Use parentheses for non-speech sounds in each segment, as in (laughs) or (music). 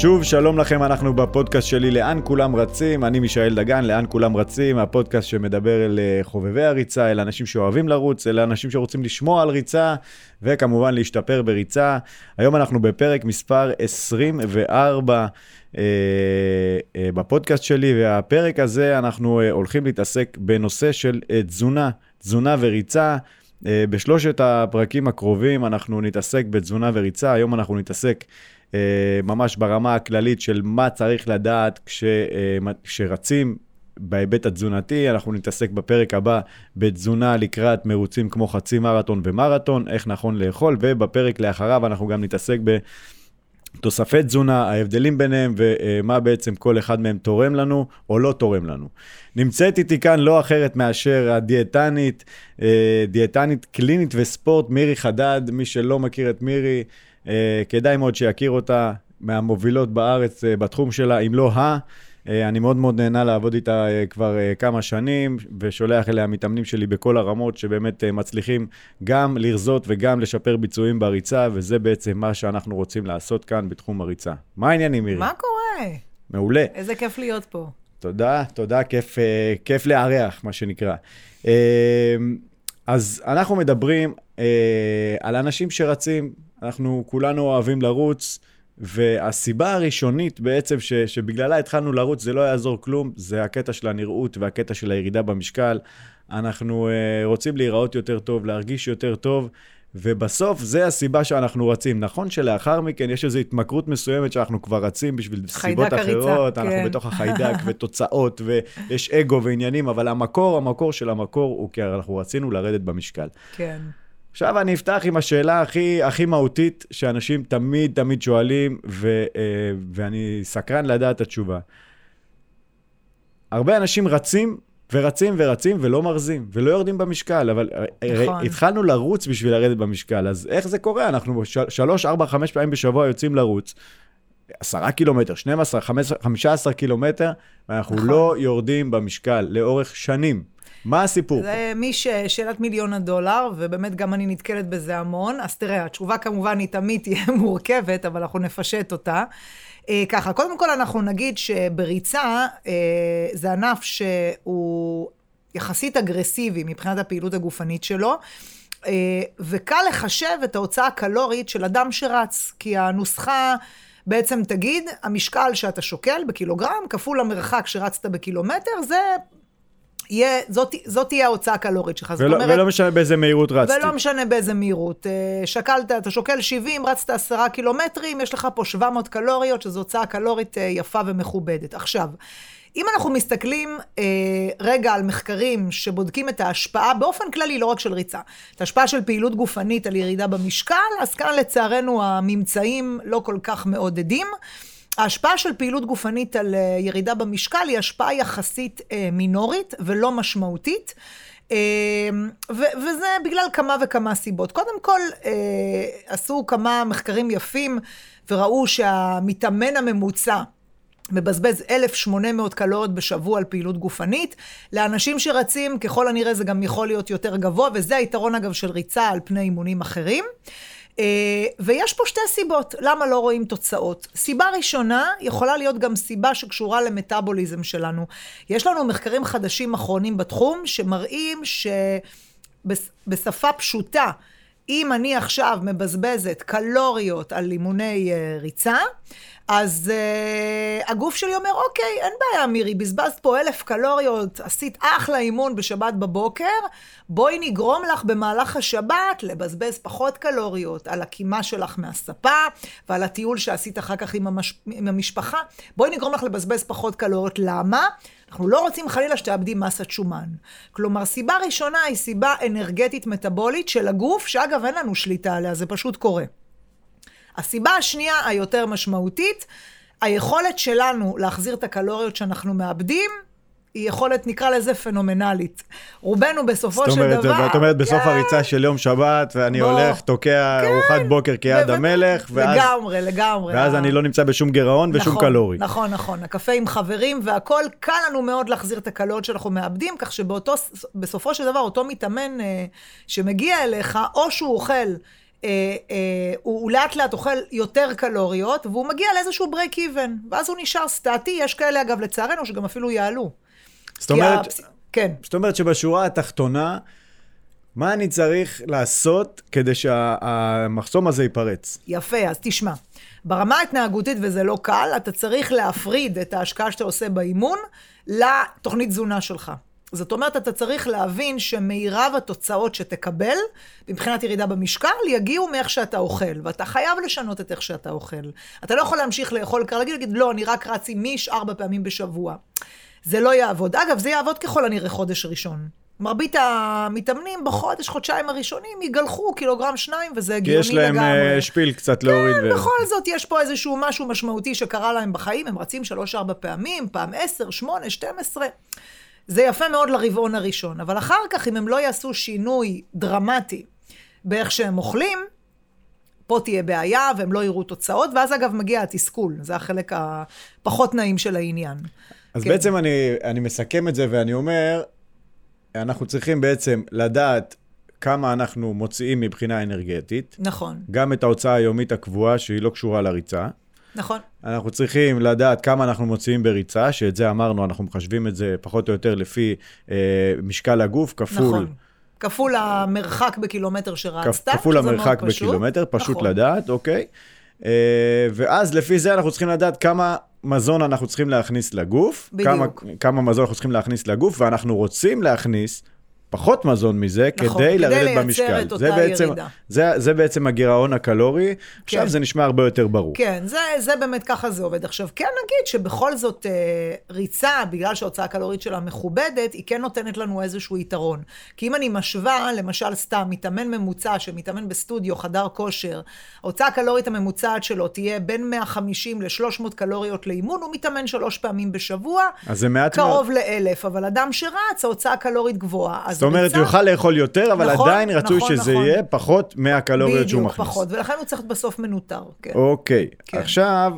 שוב, שלום לכם, אנחנו בפודקאסט שלי לאן כולם רצים, אני מישאל דגן, לאן כולם רצים, הפודקאסט שמדבר אל אה, חובבי הריצה, אל אנשים שאוהבים לרוץ, אל אנשים שרוצים לשמוע על ריצה, וכמובן להשתפר בריצה. היום אנחנו בפרק מספר 24 אה, אה, בפודקאסט שלי, והפרק הזה אנחנו אה, הולכים להתעסק בנושא של אה, תזונה, תזונה וריצה. אה, בשלושת הפרקים הקרובים אנחנו נתעסק בתזונה וריצה, היום אנחנו נתעסק אה, ממש ברמה הכללית של מה צריך לדעת כש, אה, כשרצים בהיבט התזונתי. אנחנו נתעסק בפרק הבא בתזונה לקראת מרוצים כמו חצי מרתון ומרתון, איך נכון לאכול, ובפרק לאחריו אנחנו גם נתעסק ב... תוספי תזונה, ההבדלים ביניהם ומה בעצם כל אחד מהם תורם לנו או לא תורם לנו. נמצאת איתי כאן לא אחרת מאשר הדיאטנית, אה, דיאטנית קלינית וספורט, מירי חדד. מי שלא מכיר את מירי, אה, כדאי מאוד שיכיר אותה, מהמובילות בארץ אה, בתחום שלה, אם לא ה... אה, אני מאוד מאוד נהנה לעבוד איתה כבר כמה שנים, ושולח אליה מתאמנים שלי בכל הרמות, שבאמת מצליחים גם לרזות וגם לשפר ביצועים בריצה, וזה בעצם מה שאנחנו רוצים לעשות כאן בתחום הריצה. מה העניינים, מירי? מה קורה? מעולה. איזה כיף להיות פה. תודה, תודה, כיף, כיף לארח, מה שנקרא. אז אנחנו מדברים על אנשים שרצים, אנחנו כולנו אוהבים לרוץ, והסיבה הראשונית בעצם ש, שבגללה התחלנו לרוץ, זה לא יעזור כלום, זה הקטע של הנראות והקטע של הירידה במשקל. אנחנו uh, רוצים להיראות יותר טוב, להרגיש יותר טוב, ובסוף זה הסיבה שאנחנו רצים. נכון שלאחר מכן יש איזו התמכרות מסוימת שאנחנו כבר רצים בשביל סיבות הריצה, אחרות, כן. אנחנו בתוך החיידק (laughs) ותוצאות, ויש אגו ועניינים, אבל המקור, המקור של המקור הוא כי אנחנו רצינו לרדת במשקל. כן. עכשיו אני אפתח עם השאלה הכי, הכי מהותית שאנשים תמיד תמיד שואלים, ו, אה, ואני סקרן לדעת את התשובה. הרבה אנשים רצים ורצים ורצים ולא מרזים, ולא יורדים במשקל, אבל אה, נכון. התחלנו לרוץ בשביל לרדת במשקל, אז איך זה קורה? אנחנו שלוש, ארבע, חמש פעמים בשבוע יוצאים לרוץ, עשרה קילומטר, 12, 15 קילומטר, ואנחנו נכון. לא יורדים במשקל לאורך שנים. מה הסיפור? זה מי ש... שאלת מיליון הדולר, ובאמת גם אני נתקלת בזה המון. אז תראה, התשובה כמובן היא תמיד תהיה (laughs) מורכבת, אבל אנחנו נפשט אותה. אה, ככה, קודם כל אנחנו נגיד שבריצה אה, זה ענף שהוא יחסית אגרסיבי מבחינת הפעילות הגופנית שלו. אה, וקל לחשב את ההוצאה הקלורית של אדם שרץ, כי הנוסחה בעצם תגיד, המשקל שאתה שוקל בקילוגרם כפול המרחק שרצת בקילומטר, זה יהיה, זאת, זאת תהיה ההוצאה הקלורית שלך. ולא, אומרת, ולא משנה באיזה מהירות רצתי. ולא משנה באיזה מהירות. אה, שקלת, אתה שוקל 70, רצת 10 קילומטרים, יש לך פה 700 קלוריות, שזו הוצאה קלורית אה, יפה ומכובדת. עכשיו, אם אנחנו מסתכלים אה, רגע על מחקרים שבודקים את ההשפעה, באופן כללי, לא רק של ריצה, את ההשפעה של פעילות גופנית על ירידה במשקל, אז כאן לצערנו הממצאים לא כל כך מעודדים. ההשפעה של פעילות גופנית על אה, ירידה במשקל היא השפעה יחסית אה, מינורית ולא משמעותית. אה, וזה בגלל כמה וכמה סיבות. קודם כל, עשו כמה מחקרים יפים וראו שהמתאמן הממוצע מבזבז 1,800 קלוריות בשבוע על פעילות גופנית. לאנשים שרצים, ככל הנראה זה גם יכול להיות יותר גבוה, וזה היתרון אגב של ריצה על פני אימונים אחרים. אה, ויש פה שתי סיבות למה לא רואים תוצאות. סיבה ראשונה יכולה להיות גם סיבה שקשורה למטאבוליזם שלנו. יש לנו מחקרים חדשים אחרונים בתחום שמראים שבשפה פשוטה, אם אני עכשיו מבזבזת קלוריות על אימוני uh, ריצה, אז uh, הגוף שלי אומר, אוקיי, אין בעיה, מירי, בזבזת פה אלף קלוריות, עשית אחלה אימון בשבת בבוקר, בואי נגרום לך במהלך השבת לבזבז פחות קלוריות על הקימה שלך מהספה ועל הטיול שעשית אחר כך עם, המש... עם המשפחה. בואי נגרום לך לבזבז פחות קלוריות. למה? אנחנו לא רוצים חלילה שתאבדי מסת שומן. כלומר, סיבה ראשונה היא סיבה אנרגטית מטאבולית של הגוף, שאגב, אין לנו שליטה עליה, זה פשוט קורה. הסיבה השנייה, היותר משמעותית, היכולת שלנו להחזיר את הקלוריות שאנחנו מאבדים, היא יכולת, נקרא לזה, פנומנלית. רובנו בסופו של אומרת, דבר... זאת אומרת, בסוף כן, הריצה של יום שבת, ואני בוא, הולך, תוקע כן, ארוחת בוקר כיד המלך, ואז... לגמרי, לגמרי. ואז אני לא נמצא בשום גירעון נכון, ושום קלורי. נכון, נכון. הקפה עם חברים והכול, קל לנו מאוד להחזיר את הקלוריות שאנחנו מאבדים, כך שבסופו של דבר, אותו מתאמן אה, שמגיע אליך, או שהוא אוכל... אה, אה, הוא לאט לאט אוכל יותר קלוריות, והוא מגיע לאיזשהו break even, ואז הוא נשאר סטטי, יש כאלה אגב לצערנו שגם אפילו יעלו. זאת אומרת, הפס... כן. זאת אומרת שבשורה התחתונה, מה אני צריך לעשות כדי שהמחסום הזה ייפרץ? יפה, אז תשמע. ברמה ההתנהגותית, וזה לא קל, אתה צריך להפריד את ההשקעה שאתה עושה באימון לתוכנית תזונה שלך. זאת אומרת, אתה צריך להבין שמירב התוצאות שתקבל, מבחינת ירידה במשקל, יגיעו מאיך שאתה אוכל, ואתה חייב לשנות את איך שאתה אוכל. אתה לא יכול להמשיך לאכול כרגיל, להגיד, לא, אני רק רץ עם מיש ארבע פעמים בשבוע. זה לא יעבוד. אגב, זה יעבוד ככל הנראה חודש ראשון. מרבית המתאמנים בחודש, חודשיים הראשונים, יגלחו קילוגרם שניים, וזה הגיוני לגמרי. כי יש להם uh, שפיל קצת להוריד. כן, ו... בכל זאת, יש פה איזשהו משהו משמעותי שקרה להם בחיים, הם רצים שלוש-ארבע פעמים, פעם עשר, שמונה, שתים עשרה. זה יפה מאוד לרבעון הראשון, אבל אחר כך, אם הם לא יעשו שינוי דרמטי באיך שהם אוכלים, פה תהיה בעיה, והם לא יראו תוצאות, ואז אגב מגיע התסכול, זה החלק הפחות נעים של העניין. אז כן. בעצם אני, אני מסכם את זה ואני אומר, אנחנו צריכים בעצם לדעת כמה אנחנו מוציאים מבחינה אנרגטית. נכון. גם את ההוצאה היומית הקבועה, שהיא לא קשורה לריצה. נכון. אנחנו צריכים לדעת כמה אנחנו מוציאים בריצה, שאת זה אמרנו, אנחנו מחשבים את זה פחות או יותר לפי אה, משקל הגוף, כפול... נכון. כפול המרחק בקילומטר שרצת, כפול המרחק בקילומטר, פשוט נכון. לדעת, אוקיי. אה, ואז לפי זה אנחנו צריכים לדעת כמה מזון אנחנו צריכים להכניס לגוף. בדיוק. כמה, כמה מזון אנחנו צריכים להכניס לגוף, ואנחנו רוצים להכניס פחות מזון מזה, נכון, כדי כדי לרדת במשקל. לייצר את אותה זה בעצם, ירידה. זה, זה בעצם הגירעון הקלורי. כן. עכשיו זה נשמע הרבה יותר ברור. כן, זה, זה באמת ככה זה עובד. עכשיו, כן נגיד שבכל זאת אה, ריצה, בגלל שההוצאה הקלורית שלה מכובדת, היא כן נותנת לנו איזשהו יתרון. כי אם אני משווה, למשל סתם, מתאמן ממוצע שמתאמן בסטודיו, חדר כושר, ההוצאה הקלורית הממוצעת שלו תהיה בין 150 ל-300 קלוריות לאימון, הוא מתאמן שלוש פעמים בשבוע. אז זה מעט קרוב לאלף, אבל אדם שרץ, ההוצאה הקלורית גבוהה. זאת אומרת. הוא יוכל לאכול יותר, אבל נכון, עדיין רצוי נכון, שזה נכון. יהיה פחות מהקלוריות שהוא בדיוק, מכניס. פחות, ולכן הוא צריך בסוף מנוטר, כן. אוקיי, כן. עכשיו,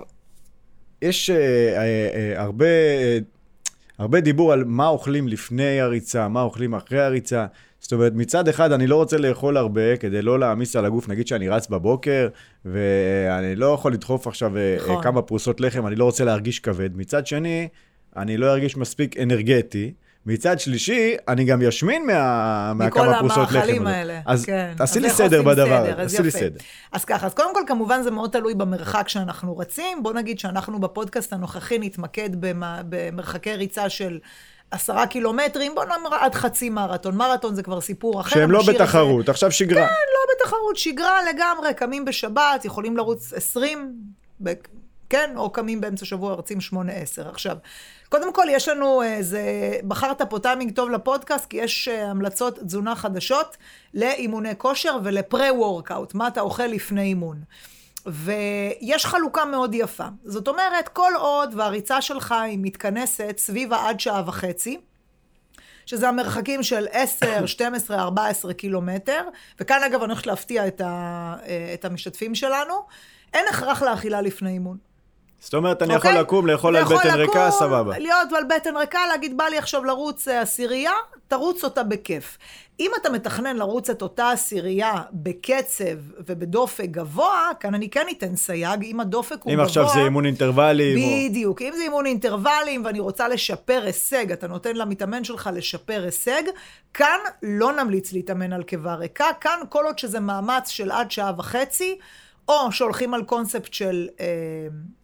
יש אה, אה, אה, הרבה, אה, הרבה דיבור על מה אוכלים לפני הריצה, מה אוכלים אחרי הריצה. זאת אומרת, מצד אחד, אני לא רוצה לאכול הרבה כדי לא להעמיס על הגוף. נגיד שאני רץ בבוקר, ואני לא יכול לדחוף עכשיו אה, נכון. אה, כמה פרוסות לחם, אני לא רוצה להרגיש כבד. מצד שני, אני לא ארגיש מספיק אנרגטי. מצד שלישי, אני גם ישמין מה, מהכמה פרוסות לחם. מכל המאכלים. האלה. אז כן. תעשי אז לי סדר בדבר, סדר? אז תעשי לי יפה. סדר. אז ככה, אז קודם כל, כמובן זה מאוד תלוי במרחק שאנחנו רצים. בוא נגיד שאנחנו בפודקאסט הנוכחי נתמקד במה, במרחקי ריצה של עשרה קילומטרים, בוא נאמר עד חצי מרתון. מרתון זה כבר סיפור אחר. שהם לא את זה- בתחרות, עכשיו שגרה. כן, לא בתחרות, שגרה לגמרי, קמים בשבת, יכולים לרוץ 20, ב- כן, או קמים באמצע שבוע, רצים 8-10. עכשיו, קודם כל, יש לנו איזה, בחרת פה טיימינג טוב לפודקאסט, כי יש אה, המלצות תזונה חדשות לאימוני כושר ולפרה-וורקאוט, מה אתה אוכל לפני אימון. ויש חלוקה מאוד יפה. זאת אומרת, כל עוד והריצה שלך היא מתכנסת סביב העד שעה וחצי, שזה המרחקים של 10, 12, 14 קילומטר, וכאן אגב אני הולכת להפתיע את, ה, אה, את המשתתפים שלנו, אין הכרח לאכילה לפני אימון. זאת אומרת, אני יכול אוקיי? לקום, לאכול על בטן ריקה, סבבה. להיות על בטן ריקה, להגיד, בא לי עכשיו לרוץ אה, עשירייה, תרוץ אותה בכיף. אם אתה מתכנן לרוץ את אותה עשירייה בקצב ובדופק גבוה, כאן אני כן אתן סייג, אם הדופק הוא אם גבוה... עכשיו זה אימון אינטרוולים, או... בדיוק. אם זה אימון אינטרוולים ואני רוצה לשפר הישג, אתה נותן למתאמן שלך לשפר הישג, כאן לא נמליץ להתאמן על קיבה ריקה, כאן כל עוד שזה מאמץ של עד שעה וחצי, או שהולכים על קונספט של אה,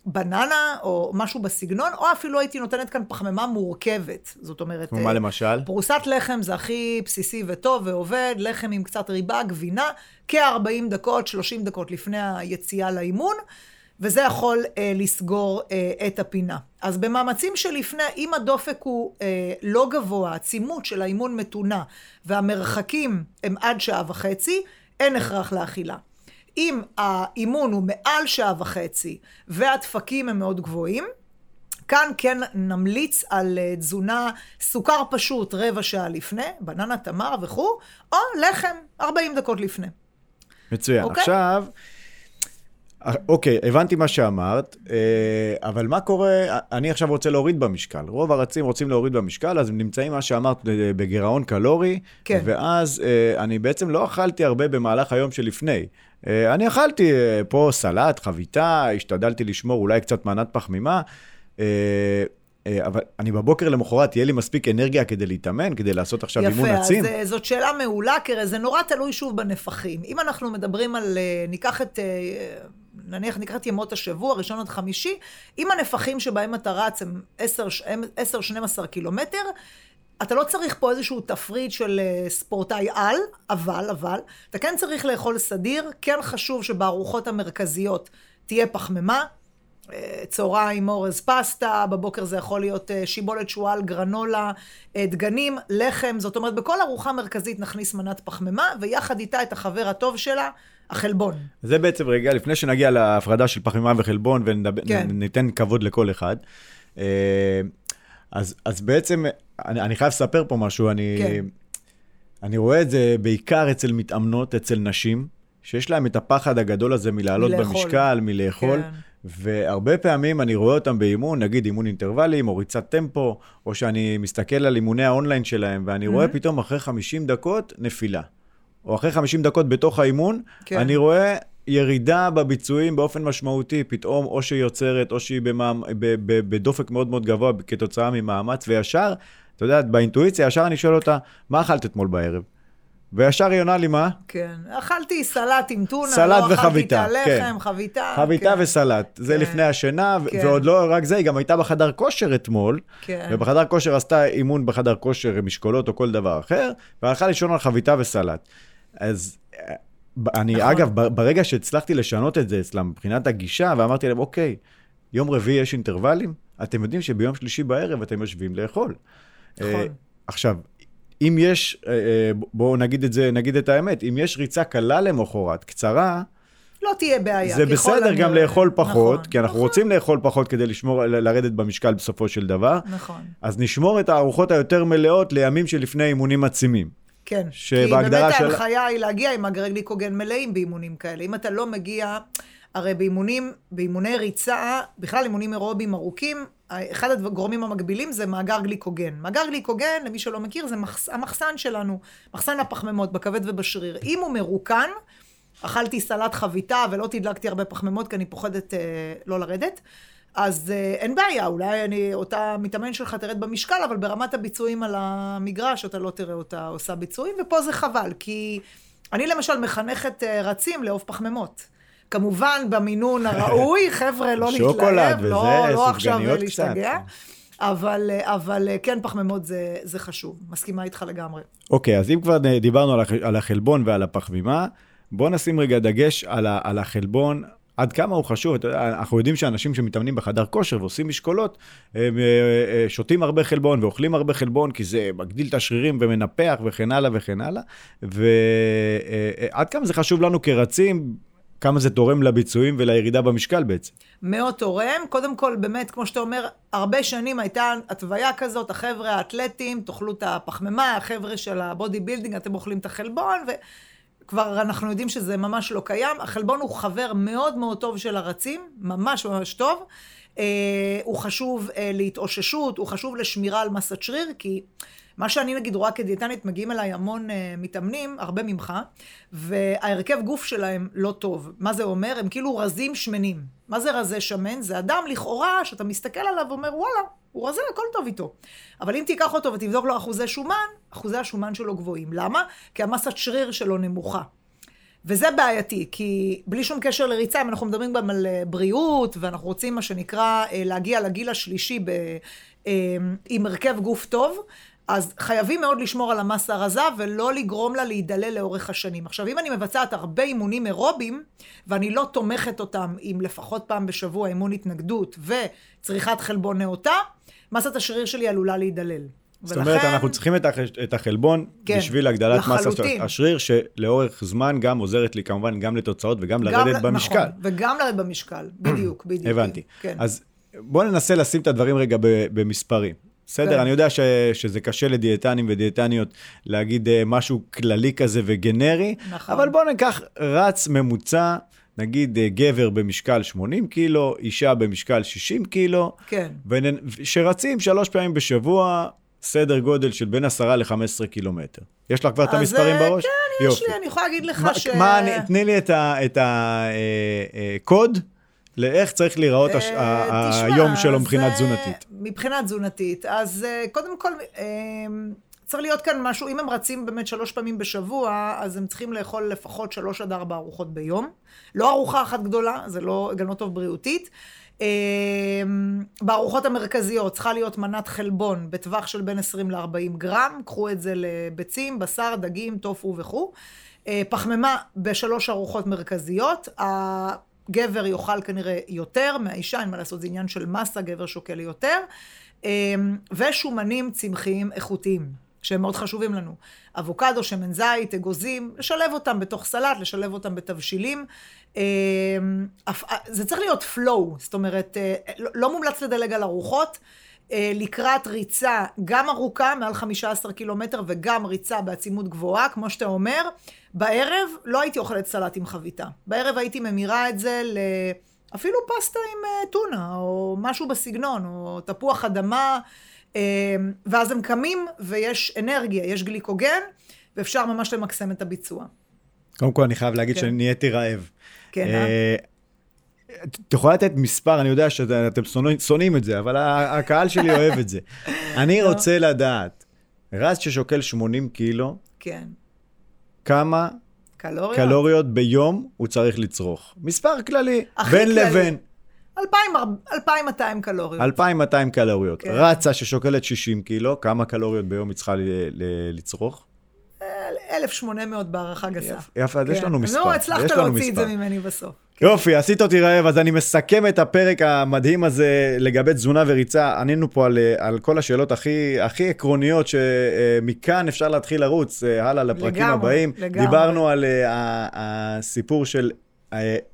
בננה, או משהו בסגנון, או אפילו הייתי נותנת כאן פחמימה מורכבת. זאת אומרת... כמו מה אה, למשל? פרוסת לחם זה הכי בסיסי וטוב ועובד, לחם עם קצת ריבה, גבינה, כ-40 דקות, 30 דקות לפני היציאה לאימון, וזה יכול אה, לסגור אה, את הפינה. אז במאמצים שלפני, אם הדופק הוא אה, לא גבוה, העצימות של האימון מתונה, והמרחקים הם עד שעה וחצי, אין הכרח לאכילה. אם האימון הוא מעל שעה וחצי והדפקים הם מאוד גבוהים, כאן כן נמליץ על אה, תזונה, סוכר פשוט רבע שעה לפני, בננה, תמר וכו', או לחם 40 דקות לפני. מצוין. אוקיי. עכשיו, אוקיי, הבנתי מה שאמרת, אה, אבל מה קורה, אני עכשיו רוצה להוריד במשקל. רוב הרצים רוצים להוריד במשקל, אז הם נמצאים, מה שאמרת, בגירעון קלורי, כן. ואז אה, אני בעצם לא אכלתי הרבה במהלך היום שלפני. אה, אני אכלתי פה סלט, חביתה, השתדלתי לשמור אולי קצת מנת פחמימה. אבל אני בבוקר למחרת, תהיה לי מספיק אנרגיה כדי להתאמן, כדי לעשות עכשיו יפה, אימון עצים? יפה, אז זאת שאלה מעולה, כי זה נורא תלוי שוב בנפחים. אם אנחנו מדברים על, ניקח את נניח נקראת ימות השבוע, ראשון עד חמישי, אם הנפחים שבהם אתה רץ הם 10-12 קילומטר, אתה לא צריך פה איזשהו תפריט של אה, ספורטאי על, אבל, אבל, אתה כן צריך לאכול סדיר, כן חשוב שבארוחות המרכזיות תהיה פחמימה, אה, צהריים אורז פסטה, בבוקר זה יכול להיות אה, שיבולת שועל, גרנולה, דגנים, לחם, זאת אומרת, בכל ארוחה מרכזית נכניס מנת פחמימה, ויחד איתה את החבר הטוב שלה, החלבון. זה בעצם רגע, לפני שנגיע להפרדה של פחמימה וחלבון וניתן כן. כבוד לכל אחד. אה, אז, אז בעצם, אני, אני חייב לספר פה משהו, אני, כן. אני רואה את זה בעיקר אצל מתאמנות, אצל נשים, שיש להם את הפחד הגדול הזה מלעלות מלאכול. במשקל, מלאכול. כן. והרבה פעמים אני רואה אותם באימון, נגיד אימון אינטרוולים, או ריצת טמפו, או שאני מסתכל על אימוני האונליין שלהם, ואני mm-hmm. רואה פתאום אחרי 50 דקות נפילה. או אחרי 50 דקות בתוך האימון, כן. אני רואה ירידה בביצועים באופן משמעותי, פתאום או שהיא יוצרת, או שהיא במאמ... בדופק מאוד מאוד גבוה כתוצאה ממאמץ, וישר, אתה יודע, באינטואיציה, ישר אני שואל אותה, מה אכלת אתמול בערב? וישר היא עונה לי מה? כן, אכלתי סלט עם טונה, סלט לא וחביתה, אכלתי את הלחם, כן. חביתה. חביתה כן. וסלט, זה כן. לפני השינה, כן. ועוד לא רק זה, היא גם הייתה בחדר כושר אתמול, כן. ובחדר כושר עשתה אימון בחדר כושר, משקולות או כל דבר אחר, והלכה לישון על חביתה וסלט. אז אה, אני, נכון. אגב, ברגע שהצלחתי לשנות את זה אצלם מבחינת הגישה, ואמרתי להם, אוקיי, יום רביעי יש אינטרוולים, אתם יודעים שביום שלישי בערב אתם יושבים לאכול. נכון. Uh, עכשיו, אם יש, uh, בואו נגיד את זה, נגיד את האמת, אם יש ריצה קלה למחרת, קצרה, לא תהיה בעיה. זה בסדר גם לאכול פחות, נכון, כי אנחנו נכון. רוצים לאכול פחות כדי לשמור, לרדת במשקל בסופו של דבר. נכון. אז נשמור את הארוחות היותר מלאות לימים שלפני אימונים עצימים. כן, כי באמת ההנחיה היא להגיע עם אגרי גליקוגן מלאים באימונים כאלה. אם אתה לא מגיע, הרי באימונים, באימוני ריצה, בכלל אימונים אירוביים ארוכים, אחד הגורמים המקבילים זה מאגר גליקוגן. מאגר גליקוגן, למי שלא מכיר, זה מחס, המחסן שלנו, מחסן הפחמימות בכבד ובשריר. אם הוא מרוקן, אכלתי סלט חביתה ולא תדלקתי הרבה פחמימות כי אני פוחדת אה, לא לרדת, אז אה, אין בעיה, אולי אני, אותה מתאמן שלך תרד במשקל, אבל ברמת הביצועים על המגרש אתה לא תראה אותה עושה ביצועים, ופה זה חבל, כי אני למשל מחנכת אה, רצים לעוף פחמימות. כמובן במינון (laughs) הראוי, חבר'ה, לא להתלהב, שוקולד וזה, לא, לא עכשיו להשתגע. אבל, אה, אבל כן, פחמימות זה, זה חשוב, מסכימה איתך לגמרי. אוקיי, okay, אז אם כבר דיברנו על החלבון ועל הפחמימה, בוא נשים רגע דגש על, על החלבון עד כמה הוא חשוב. אנחנו יודעים שאנשים שמתאמנים בחדר כושר ועושים משקולות, אה, אה, שותים הרבה חלבון ואוכלים הרבה חלבון, כי זה מגדיל את השרירים ומנפח וכן הלאה וכן הלאה. ועד אה, כמה זה חשוב לנו כרצים, כמה זה תורם לביצועים ולירידה במשקל בעצם. מאוד תורם. קודם כל, באמת, כמו שאתה אומר, הרבה שנים הייתה התוויה כזאת, החבר'ה האתלטים, תאכלו את הפחמימה, החבר'ה של ה body building, אתם אוכלים את החלבון, ו... כבר אנחנו יודעים שזה ממש לא קיים. החלבון הוא חבר מאוד מאוד טוב של הרצים, ממש ממש טוב. אה, הוא חשוב אה, להתאוששות, הוא חשוב לשמירה על מסת שריר, כי מה שאני נגיד רואה כדיאטנית, מגיעים אליי המון uh, מתאמנים, הרבה ממך, וההרכב גוף שלהם לא טוב. מה זה אומר? הם כאילו רזים שמנים. מה זה רזה שמן? זה אדם לכאורה שאתה מסתכל עליו ואומר, וואלה, הוא רזה, הכל טוב איתו. אבל אם תיקח אותו ותבדוק לו אחוזי שומן, אחוזי השומן שלו גבוהים. למה? כי המסת שריר שלו נמוכה. וזה בעייתי, כי בלי שום קשר לריצה, אם אנחנו מדברים גם על אה, בריאות, ואנחנו רוצים, מה שנקרא, אה, להגיע לגיל השלישי ב, אה, עם הרכב גוף טוב, אז חייבים מאוד לשמור על המסה הרזה ולא לגרום לה להידלל לאורך השנים. עכשיו, אם אני מבצעת הרבה אימונים אירובים, ואני לא תומכת אותם עם לפחות פעם בשבוע אימון התנגדות וצריכת חלבון נאותה, מסת השריר שלי עלולה להידלל. זאת ולכן... אומרת, אנחנו צריכים את, הח... את החלבון כן, בשביל הגדלת מסת השריר, שלאורך זמן גם עוזרת לי כמובן גם לתוצאות וגם לרדת ל... במשקל. נכון, וגם לרדת במשקל, בדיוק, בדיוק. הבנתי. כן. אז בואו ננסה לשים את הדברים רגע במספרים. בסדר, כן. אני יודע ש, שזה קשה לדיאטנים ודיאטניות להגיד uh, משהו כללי כזה וגנרי, נכון. אבל בואו ניקח רץ ממוצע נגיד אה, גבר במשקל 80 קילו, אישה במשקל 60 קילו, כן. ונ- שרצים שלוש פעמים בשבוע, סדר גודל של בין 10 ל-15 קילומטר. יש לך כבר את המספרים אה, בראש? כן, יש לי, אני יכולה להגיד לך מה, ש... מה, תני לי את הקוד לאיך צריך להיראות הש- אה, תשמע, היום שלו מבחינה אה, תזונתית. מבחינה תזונתית. אז אה, קודם כל, אה, צריך להיות כאן משהו, אם הם רצים באמת שלוש פעמים בשבוע, אז הם צריכים לאכול לפחות שלוש עד ארבע ארוחות ביום. לא ארוחה אחת גדולה, זה לא, גם לא טוב בריאותית. אה, בארוחות המרכזיות צריכה להיות מנת חלבון בטווח של בין 20 ל-40 גרם, קחו את זה לביצים, בשר, דגים, טופו וכו'. פחמימה בשלוש ארוחות מרכזיות. הגבר יאכל כנראה יותר מהאישה, אין מה לעשות, זה עניין של מסה, גבר שוקל יותר. אה, ושומנים צמחיים איכותיים. שהם מאוד חשובים לנו. אבוקדו, שמן זית, אגוזים, לשלב אותם בתוך סלט, לשלב אותם בתבשילים. אה, אף- זה צריך להיות flow, זאת אומרת, אה, לא- לא מומלץ לדלג על ארוחות. אה, לקראת ריצה גם ארוכה, מעל 15 קילומטר, וגם ריצה בעצימות גבוהה, כמו שאתה אומר, בערב לא הייתי אוכלת סלט עם חביתה. בערב הייתי ממירה את זה ל... אפילו פסטה עם אה, טונה, או משהו בסגנון, או תפוח אדמה, אה, ואז הם קמים ויש אנרגיה, יש גליקוגן, ואפשר ממש למקסם את הביצוע. קודם כל, אני חייב להגיד כן. שנהייתי רעב. כן, אה, אה? את יכולה לתת מספר, אני יודע שאתם שונאים- את זה, אבל הקהל שלי אוהב את זה. (laughs) אני לא. רוצה לדעת, רז ששוקל 80 קילו, כן. כמה קלוריות? קלוריות ביום הוא צריך לצרוך? מספר כללי, בין כללי. לבין. 2,000, 2,200 קלוריות. 2,200 קלוריות. כן. רצה ששוקלת 60 קילו, כמה קלוריות ביום היא צריכה ל- ל- לצרוך? 1,800 בהערכה גסה. יפה, אז יש כן. לנו מספר. נו, הצלחת יש לנו להוציא את זה. ממני בסוף. יופי, עשית אותי רעב, אז אני מסכם את הפרק המדהים הזה לגבי תזונה וריצה. ענינו פה על, על כל השאלות הכי, הכי עקרוניות, שמכאן אפשר להתחיל לרוץ אה, הלאה לפרקים לגמרי, הבאים. לגמרי. דיברנו על אה, הסיפור של אה,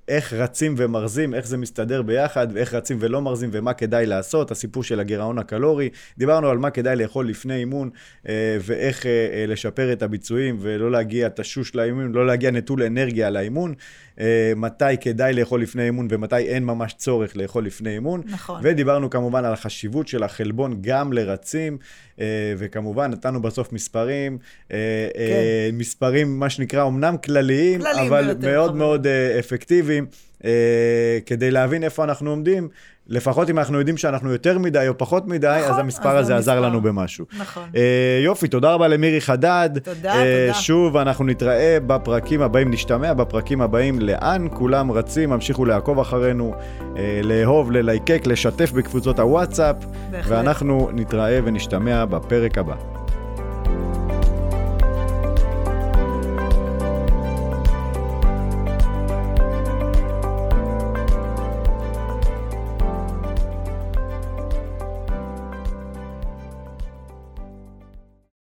איך רצים ומרזים, איך זה מסתדר ביחד, ואיך רצים ולא מרזים, ומה כדאי לעשות, הסיפור של הגירעון הקלורי. דיברנו על מה כדאי לאכול לפני אימון, אה, ואיך אה, אה, לשפר את הביצועים, ולא להגיע תשוש לאימון, לא להגיע נטול אנרגיה לאימון. אה, מתי כדאי לאכול לפני אימון ומתי אין ממש צורך לאכול לפני אימון. נכון. ודיברנו כמובן על החשיבות של החלבון גם לרצים, אה, וכמובן נתנו בסוף מספרים, אה, אה, מספרים מה שנקרא אמנם כלליים, כלליים אבל מאוד. מאוד אפקטיביים, אה, כדי להבין איפה אנחנו עומדים. לפחות אם אנחנו יודעים שאנחנו יותר מדי או פחות מדי, נכון, אז המספר אז הזה עזר המספר. לנו במשהו. נכון. אה, יופי, תודה רבה למירי חדד. תודה, אה, תודה. שוב, אנחנו נתראה בפרקים הבאים, נשתמע בפרקים הבאים. לאן כולם רצים? המשיכו לעקוב אחרינו, אה, לאהוב, ללייקק, לשתף בקבוצות הוואטסאפ, בהחלט. ואנחנו נתראה ונשתמע בפרק הבא.